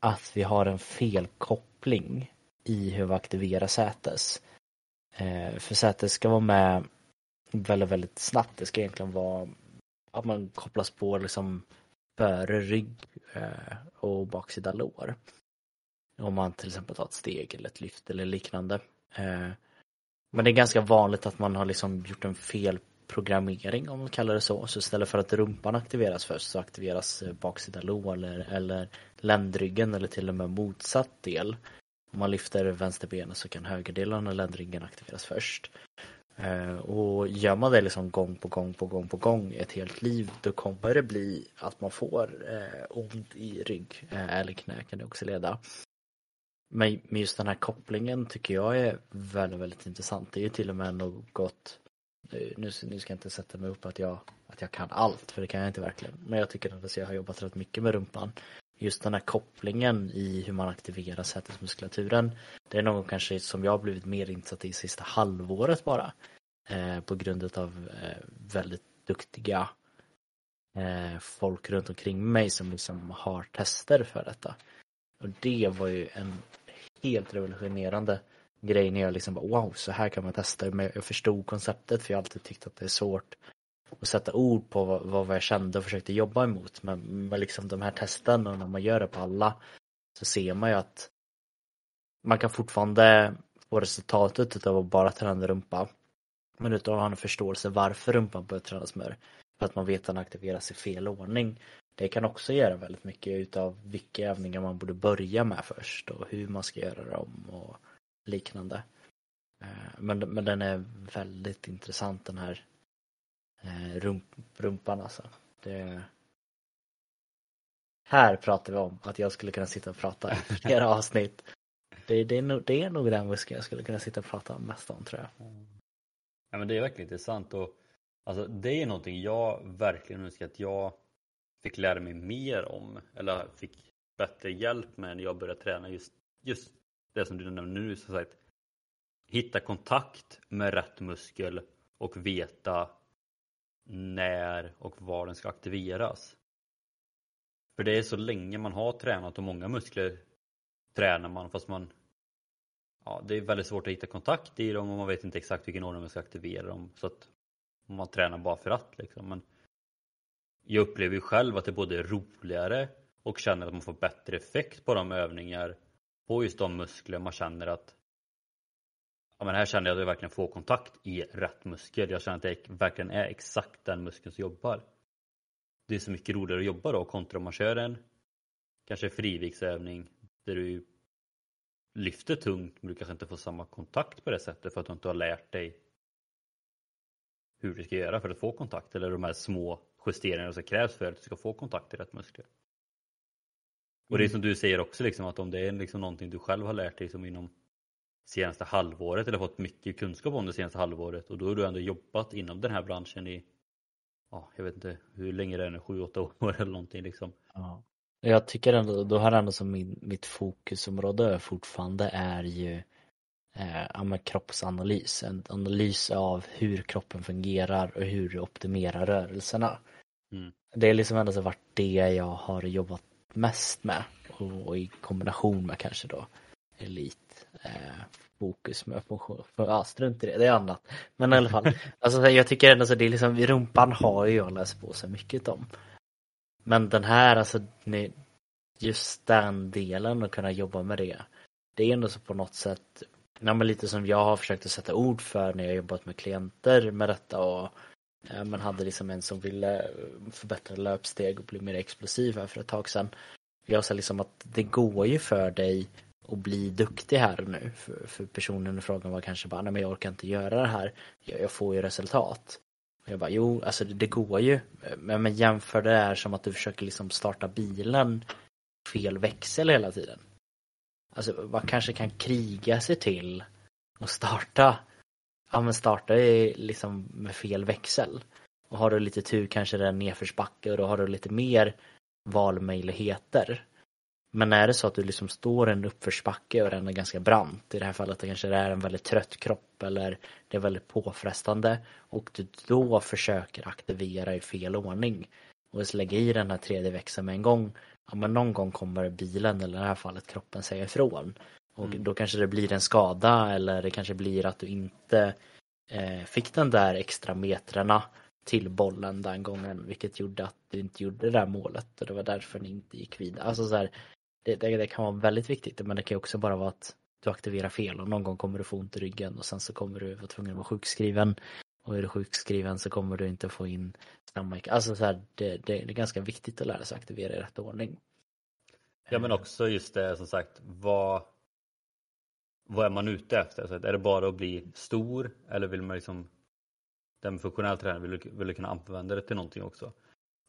att vi har en felkoppling i hur vi aktiverar sätes. Eh, för sätet ska vara med väldigt, väldigt snabbt. Det ska egentligen vara att man kopplas på liksom före rygg eh, och baksida lår. Om man till exempel tar ett steg eller ett lyft eller liknande. Eh, men det är ganska vanligt att man har liksom gjort en felprogrammering om man kallar det så. Så istället för att rumpan aktiveras först så aktiveras eh, baksida lår eller, eller ländryggen eller till och med motsatt del. Om man lyfter vänster benet så kan högerdelen av ländryggen aktiveras först. Eh, och gör man det liksom gång på gång på gång på gång ett helt liv då kommer det bli att man får eh, ont i rygg eh, eller knä kan det också leda. Men just den här kopplingen tycker jag är väldigt, väldigt intressant. Det är ju till och med något nu, nu ska jag inte sätta mig upp att jag, att jag kan allt, för det kan jag inte verkligen. Men jag tycker att jag har jobbat rätt mycket med rumpan just den här kopplingen i hur man aktiverar sätesmuskulaturen. Det är något kanske som jag har blivit mer insatt i sista halvåret bara. Eh, på grund av eh, väldigt duktiga eh, folk runt omkring mig som liksom har tester för detta. Och det var ju en helt revolutionerande grej när jag liksom bara wow, så här kan man testa. Men jag förstod konceptet för jag har alltid tyckt att det är svårt och sätta ord på vad, vad jag kände och försökte jobba emot. Men med liksom de här testen och när man gör det på alla så ser man ju att man kan fortfarande få resultatet av att bara träna rumpa. Men utav att ha en förståelse varför rumpan bör tränas mer. För att man vet att den aktiveras i fel ordning. Det kan också göra väldigt mycket utav vilka övningar man borde börja med först och hur man ska göra dem och liknande. Eh, men, men den är väldigt intressant den här rump, rumpan alltså. Det... Här pratar vi om att jag skulle kunna sitta och prata i flera avsnitt. Det, det, är nog, det är nog den muskeln jag skulle kunna sitta och prata mest om tror jag. Ja men det är verkligen intressant och alltså, det är någonting jag verkligen önskar att jag fick lära mig mer om eller fick bättre hjälp med när jag började träna just, just det som du nämnde nu som sagt hitta kontakt med rätt muskel och veta när och var den ska aktiveras. För det är så länge man har tränat och många muskler tränar man fast man ja, det är väldigt svårt att hitta kontakt i dem och man vet inte exakt vilken ordning man ska aktivera dem så att man tränar bara för att liksom. Men jag upplever ju själv att det både är roligare och känner att man får bättre effekt på de övningar på just de muskler man känner att ja, men här känner jag att jag verkligen får kontakt i rätt muskel. Jag känner att det verkligen är exakt den muskeln som jobbar. Det är så mycket roligare att jobba då kontra om man kör en kanske friviktsövning där du lyfter tungt men du kanske inte får samma kontakt på det sättet för att du inte har lärt dig hur du ska göra för att få kontakt eller de här små justeringarna som krävs för att du ska få kontakt i rätt muskler. Och det är som du säger också liksom att om det är liksom någonting du själv har lärt dig som inom senaste halvåret eller fått mycket kunskap om det senaste halvåret och då har du ändå jobbat inom den här branschen i ja, jag vet inte hur länge det är nu, 7-8 år eller någonting liksom. Ja. Jag tycker ändå, då har ändå som min, mitt fokusområde fortfarande är ju eh, kroppsanalys, en analys av hur kroppen fungerar och hur du optimerar rörelserna. Mm. Det är liksom ändå så varit det jag har jobbat mest med och, och i kombination med kanske då elit eh, fokus med funktion. Ja, strunt i det, det är annat. Men i alla fall, alltså, jag tycker ändå så det är liksom, rumpan har ju jag läst på så mycket om. Men den här, alltså just den delen och kunna jobba med det. Det är ändå så på något sätt, ja, men lite som jag har försökt att sätta ord för när jag jobbat med klienter med detta och ja, man hade liksom en som ville förbättra löpsteg och bli mer explosiv här för ett tag sedan. Jag sa liksom att det går ju för dig och bli duktig här och nu. För, för personen i frågan var kanske bara, nej men jag orkar inte göra det här. Jag, jag får ju resultat. Och jag bara, jo, alltså det, det går ju. Men, men jämför det här som att du försöker liksom starta bilen fel växel hela tiden. Alltså man kanske kan kriga sig till och starta, ja men starta liksom med fel växel. Och har du lite tur kanske det är en nedförsbacke och då har du lite mer valmöjligheter. Men är det så att du liksom står en uppförsbacke och den är ganska brant, i det här fallet det kanske är en väldigt trött kropp eller det är väldigt påfrestande och du då försöker aktivera i fel ordning och lägga i den här tredje växeln med en gång, ja men någon gång kommer bilen eller i det här fallet kroppen säga ifrån. Och mm. då kanske det blir en skada eller det kanske blir att du inte eh, fick den där extra metrarna till bollen den gången vilket gjorde att du inte gjorde det där målet och det var därför ni inte gick vidare. Alltså så här, det, det, det, kan vara väldigt viktigt men det kan också bara vara att du aktiverar fel och någon gång kommer du få ont i ryggen och sen så kommer du vara tvungen att vara sjukskriven och är du sjukskriven så kommer du inte få in samma, alltså så här, det, det, det är ganska viktigt att lära sig aktivera i rätt ordning. Ja men också just det som sagt, vad, vad är man ute efter? Så är det bara att bli stor eller vill man liksom den funktionella tränaren, vill, vill du kunna använda det till någonting också?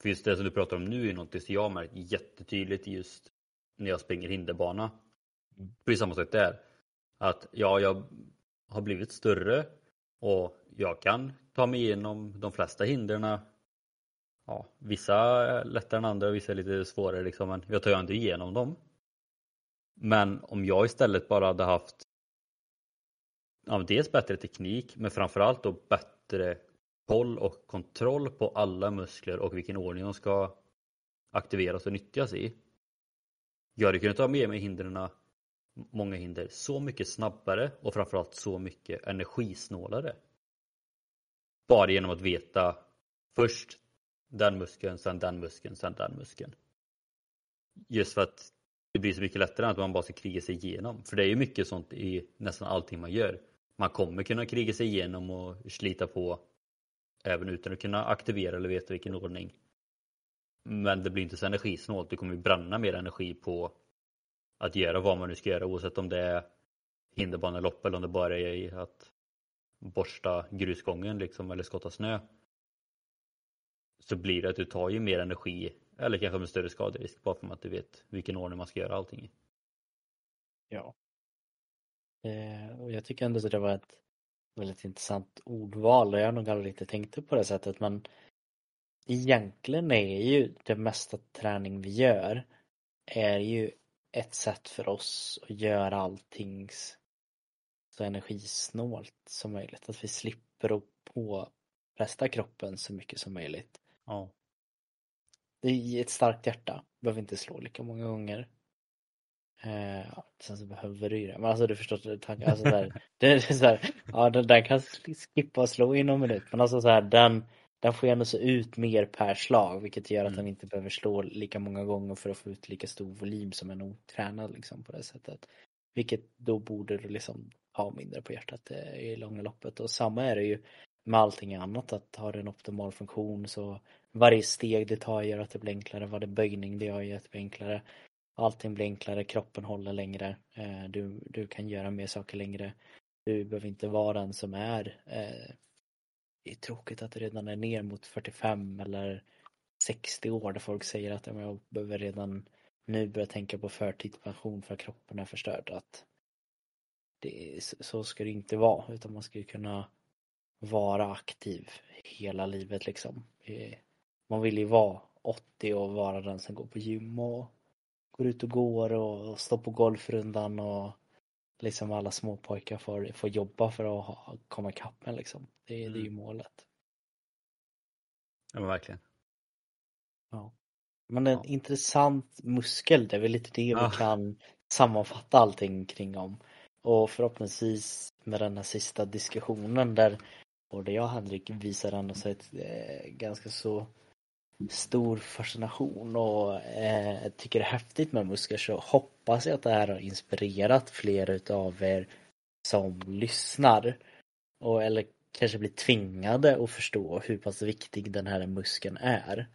För just det som du pratar om nu är något som jag har märkt jättetydligt just när jag springer hinderbana. Precis samma sak där. Att ja, jag har blivit större och jag kan ta mig igenom de flesta hindren. Ja, vissa är lättare än andra och vissa är lite svårare liksom, men jag tar ju inte igenom dem. Men om jag istället bara hade haft ja, dels bättre teknik men framförallt då bättre koll och kontroll på alla muskler och vilken ordning de ska aktiveras och nyttjas i. Jag hade kunnat ta med mig hindren, många hinder, så mycket snabbare och framförallt så mycket energisnålare. Bara genom att veta först den muskeln, sen den muskeln, sen den muskeln. Just för att det blir så mycket lättare än att man bara ska kriga sig igenom. För det är ju mycket sånt i nästan allting man gör. Man kommer kunna kriga sig igenom och slita på även utan att kunna aktivera eller veta vilken ordning. Men det blir inte så energisnålt. Du kommer bränna mer energi på att göra vad man nu ska göra oavsett om det är hinderbanelopp eller om det bara är att borsta grusgången liksom eller skotta snö. Så blir det att du tar ju mer energi eller kanske med större skaderisk bara för att du vet vilken ordning man ska göra allting i. Ja. Eh, och jag tycker ändå att det var ett väldigt intressant ordval och jag har nog aldrig riktigt tänkt på det sättet men egentligen är ju det mesta träning vi gör är ju ett sätt för oss att göra allting så energisnålt som möjligt. Att vi slipper att påfresta kroppen så mycket som möjligt. Ja. Det är ett starkt hjärta. Behöver inte slå lika många gånger. Eh, sen så behöver du ju det. Men alltså du förstår tanken. Alltså, där, det är så här, ja den, den kan skippa och slå inom en minut. Men alltså så här, den, den får ju ändå se ut mer per slag vilket gör att mm. den inte behöver slå lika många gånger för att få ut lika stor volym som en otränad liksom på det sättet. Vilket då borde du liksom ha mindre på hjärtat eh, i långa loppet och samma är det ju med allting annat att har en optimal funktion så varje steg det tar gör att det blir enklare, varje böjning det gör gör att det blir enklare. Allting blir enklare, kroppen håller längre, eh, du, du kan göra mer saker längre. Du behöver inte vara den som är eh, det är tråkigt att det redan är ner mot 45 eller 60 år där folk säger att jag behöver redan nu börja tänka på förtidspension för att kroppen är förstörd. Att det, så ska det inte vara utan man ska ju kunna vara aktiv hela livet liksom. Man vill ju vara 80 och vara den som går på gym och går ut och går och står på golfrundan och liksom alla småpojkar får, får jobba för att ha, komma ikapp med liksom. Det, mm. det är ju mm. målet. Ja men verkligen. Ja. Men en ja. intressant muskel, det är väl lite det ja. vi kan sammanfatta allting kring om. Och förhoppningsvis med den här sista diskussionen där både jag och Henrik visar ändå så ett eh, ganska så stor fascination och eh, tycker det är häftigt med muskler så hoppas jag att det här har inspirerat fler utav er som lyssnar. Och, eller kanske blir tvingade att förstå hur pass viktig den här muskeln är.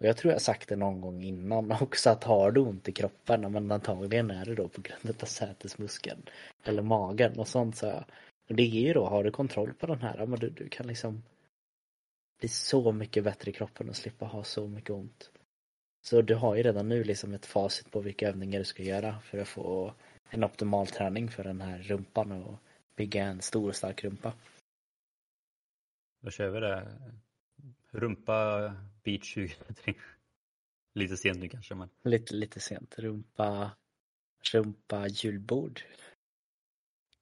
Och jag tror jag sagt det någon gång innan också att har du ont i kroppen, men antagligen är det då på grund av sätesmuskeln. Eller magen och sånt så jag. Och det är ju då, har du kontroll på den här, men du, du kan liksom bli så mycket bättre i kroppen och slippa ha så mycket ont. Så du har ju redan nu liksom ett facit på vilka övningar du ska göra för att få en optimal träning för den här rumpan och bygga en stor och stark rumpa. Då kör vi det. Rumpa beach 20. lite sent nu kanske men. Lite, lite sent. Rumpa, rumpa julbord.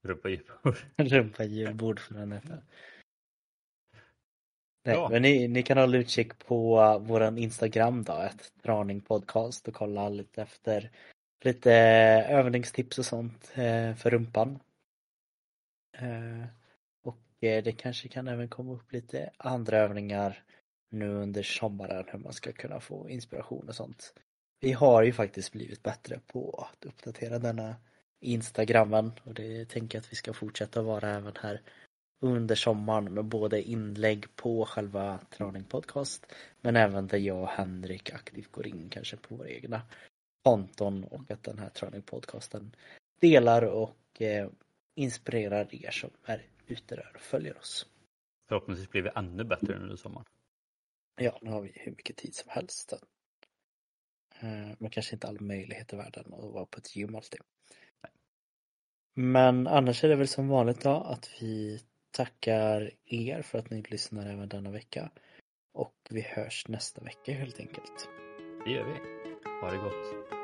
Rumpa julbord. rumpa julbord får den heta. Nej, ja. men ni, ni kan hålla utkik på våran Instagram då, ett Traning Podcast och kolla lite efter lite övningstips och sånt eh, för rumpan. Och det kanske kan även komma upp lite andra övningar nu under sommaren hur man ska kunna få inspiration och sånt. Vi har ju faktiskt blivit bättre på att uppdatera denna Instagrammen och det tänker jag att vi ska fortsätta vara även här under sommaren med både inlägg på själva Traning Podcast men även där jag och Henrik aktivt går in kanske på våra egna konton och att den här Traning Podcasten delar och eh, inspirerar er som är ute där och följer oss. Förhoppningsvis blir vi ännu bättre under sommaren. Ja, nu har vi hur mycket tid som helst. Eh, men kanske inte all möjlighet i världen att vara på ett gym alltid. Men annars är det väl som vanligt då att vi tackar er för att ni lyssnar även denna vecka. Och vi hörs nästa vecka helt enkelt. Det gör vi. Ha det gott.